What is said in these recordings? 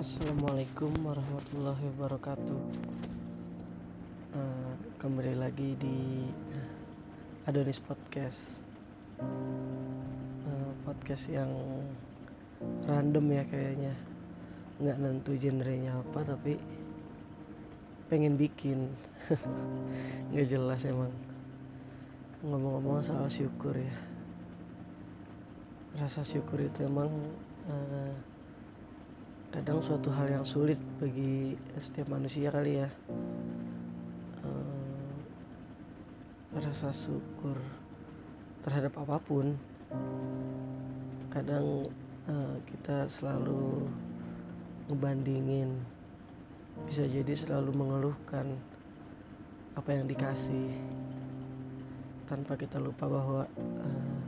Assalamualaikum warahmatullahi wabarakatuh. Uh, kembali lagi di Adonis Podcast. Uh, podcast yang random ya kayaknya, nggak nentu genrenya apa tapi pengen bikin, nggak jelas emang. Ngomong-ngomong soal syukur ya, rasa syukur itu emang. Uh, kadang suatu hal yang sulit bagi setiap manusia kali ya. Uh, rasa syukur terhadap apa pun kadang uh, kita selalu ngebandingin bisa jadi selalu mengeluhkan apa yang dikasih tanpa kita lupa bahwa uh,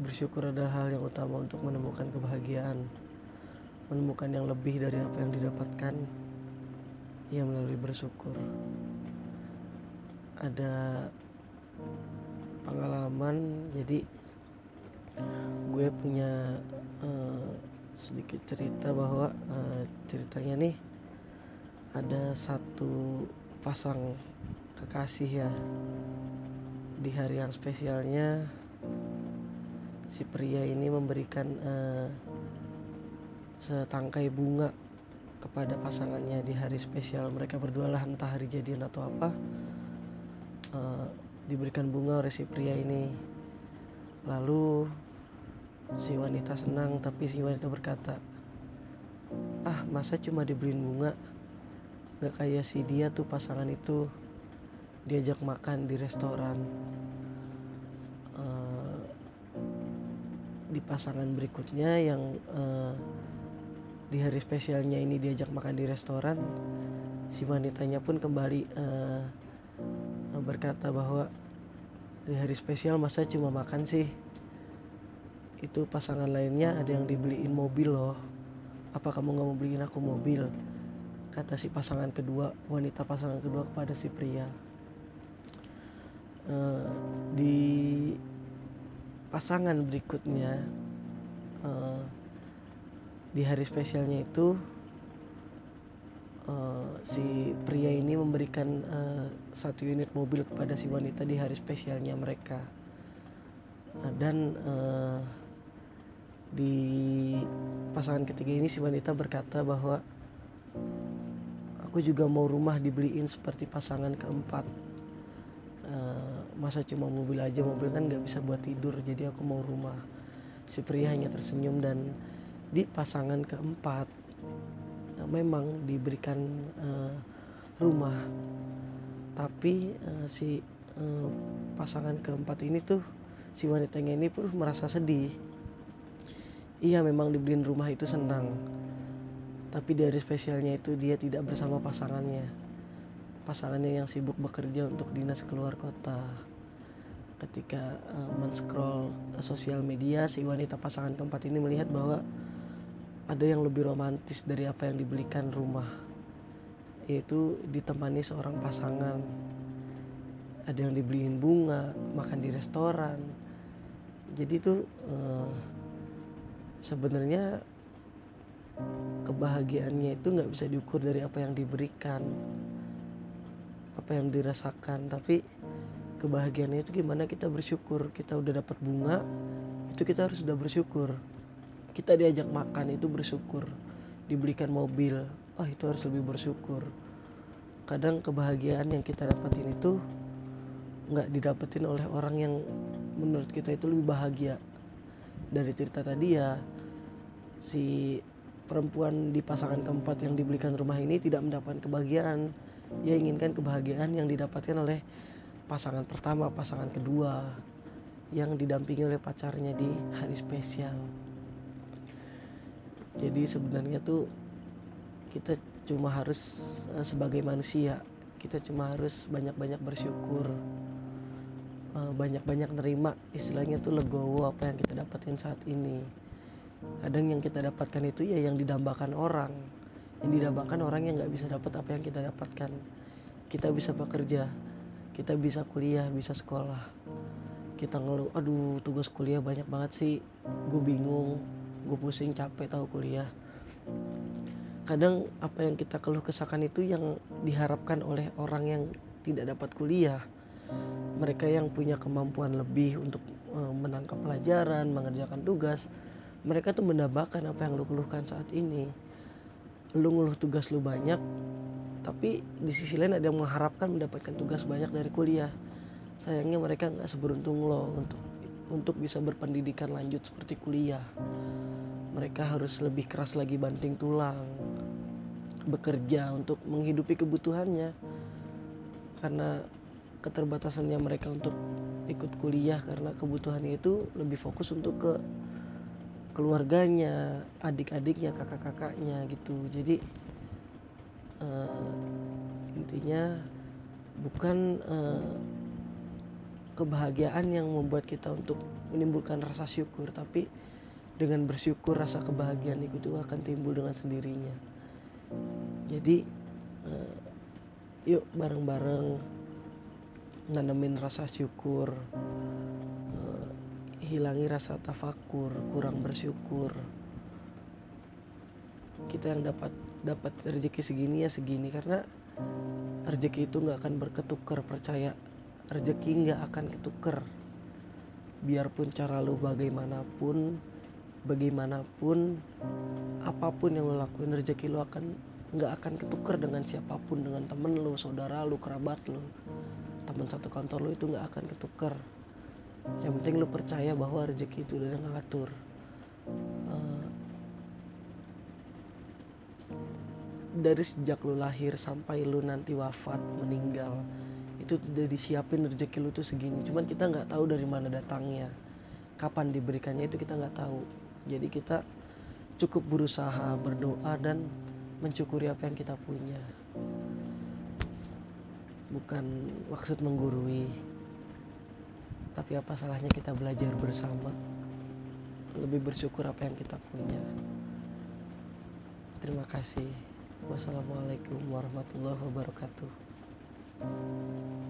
bersyukur adalah hal yang utama untuk menemukan kebahagiaan menemukan yang lebih dari apa yang didapatkan ya melalui bersyukur. Ada pengalaman jadi gue punya uh, sedikit cerita bahwa uh, ceritanya nih ada satu pasang kekasih ya. Di hari yang spesialnya si pria ini memberikan uh, setangkai bunga kepada pasangannya di hari spesial mereka berdua lah entah hari jadian atau apa. Uh, diberikan bunga oleh si pria ini. Lalu si wanita senang tapi si wanita berkata ah masa cuma dibeliin bunga? Nggak kayak si dia tuh pasangan itu diajak makan di restoran. Uh, di pasangan berikutnya yang uh, di hari spesialnya ini diajak makan di restoran si wanitanya pun kembali uh, berkata bahwa di hari spesial masa cuma makan sih. Itu pasangan lainnya ada yang dibeliin mobil loh. Apa kamu nggak mau beliin aku mobil? Kata si pasangan kedua wanita pasangan kedua kepada si pria. Uh, di pasangan berikutnya uh, di hari spesialnya itu uh, si pria ini memberikan uh, satu unit mobil kepada si wanita di hari spesialnya mereka. Uh, dan uh, di pasangan ketiga ini si wanita berkata bahwa aku juga mau rumah dibeliin seperti pasangan keempat. Uh, masa cuma mobil aja mobil kan nggak bisa buat tidur jadi aku mau rumah. Si pria hanya tersenyum dan di pasangan keempat uh, memang diberikan uh, rumah. Tapi uh, si uh, pasangan keempat ini tuh si wanitanya ini pun merasa sedih. Iya memang dibeliin rumah itu senang. Tapi dari spesialnya itu dia tidak bersama pasangannya. Pasangannya yang sibuk bekerja untuk dinas keluar kota. Ketika uh, men-scroll sosial media si wanita pasangan keempat ini melihat bahwa ada yang lebih romantis dari apa yang dibelikan rumah yaitu ditemani seorang pasangan. Ada yang dibeliin bunga makan di restoran. Jadi itu uh, sebenarnya kebahagiaannya itu nggak bisa diukur dari apa yang diberikan apa yang dirasakan. Tapi kebahagiaannya itu gimana kita bersyukur. Kita udah dapat bunga itu kita harus sudah bersyukur kita diajak makan itu bersyukur. Dibelikan mobil oh itu harus lebih bersyukur. Kadang kebahagiaan yang kita dapatin itu nggak didapetin oleh orang yang menurut kita itu lebih bahagia. Dari cerita tadi ya si perempuan di pasangan keempat yang dibelikan rumah ini tidak mendapatkan kebahagiaan. Ia inginkan kebahagiaan yang didapatkan oleh pasangan pertama pasangan kedua yang didampingi oleh pacarnya di hari spesial jadi sebenarnya tuh kita cuma harus uh, sebagai manusia kita cuma harus banyak-banyak bersyukur uh, banyak-banyak nerima istilahnya tuh legowo apa yang kita dapatin saat ini. Kadang yang kita dapatkan itu ya yang didambakan orang yang didambakan orang yang nggak bisa dapat apa yang kita dapatkan. Kita bisa bekerja kita bisa kuliah bisa sekolah. Kita ngeluh aduh tugas kuliah banyak banget sih gue bingung gue pusing capek tahu kuliah. Kadang apa yang kita keluh kesahkan itu yang diharapkan oleh orang yang tidak dapat kuliah. Mereka yang punya kemampuan lebih untuk uh, menangkap pelajaran mengerjakan tugas mereka tuh mendapatkan apa yang lu keluhkan saat ini. Lu ngeluh tugas lu banyak tapi di sisi lain ada yang mengharapkan mendapatkan tugas banyak dari kuliah. Sayangnya mereka nggak seberuntung lo untuk untuk bisa berpendidikan lanjut seperti kuliah. Mereka harus lebih keras lagi banting tulang bekerja untuk menghidupi kebutuhannya. Karena keterbatasannya mereka untuk ikut kuliah karena kebutuhannya itu lebih fokus untuk ke keluarganya adik-adiknya kakak-kakaknya gitu. Jadi uh, intinya bukan uh, kebahagiaan yang membuat kita untuk menimbulkan rasa syukur tapi dengan bersyukur rasa kebahagiaan itu akan timbul dengan sendirinya. Jadi uh, yuk bareng-bareng nanemin rasa syukur uh, hilangi rasa tafakur kurang bersyukur. Kita yang dapat dapat rezeki segini ya segini karena rezeki itu nggak akan berketukar percaya rezeki nggak akan ketuker. Biarpun cara lu bagaimanapun bagaimanapun apa pun yang lo lakuin rezeki lu akan nggak akan ketuker dengan siapa pun dengan temen lu saudara lu kerabat lu. Teman satu kantor lu itu nggak akan ketuker. Yang penting lu percaya bahwa rezeki itu udah ngatur. Uh, dari sejak lu lahir sampai lu nanti wafat meninggal itu udah disiapin rezeki lu tuh segini. Cuman kita nggak tahu dari mana datangnya. Kapan diberikannya itu kita nggak tahu. Jadi kita cukup berusaha berdoa dan mencukuri apa yang kita punya. Bukan maksud menggurui tapi apa salahnya kita belajar bersama? Lebih bersyukur apa yang kita punya. Terima kasih. Wassalamualaikum warahmatullahi wabarakatuh うん。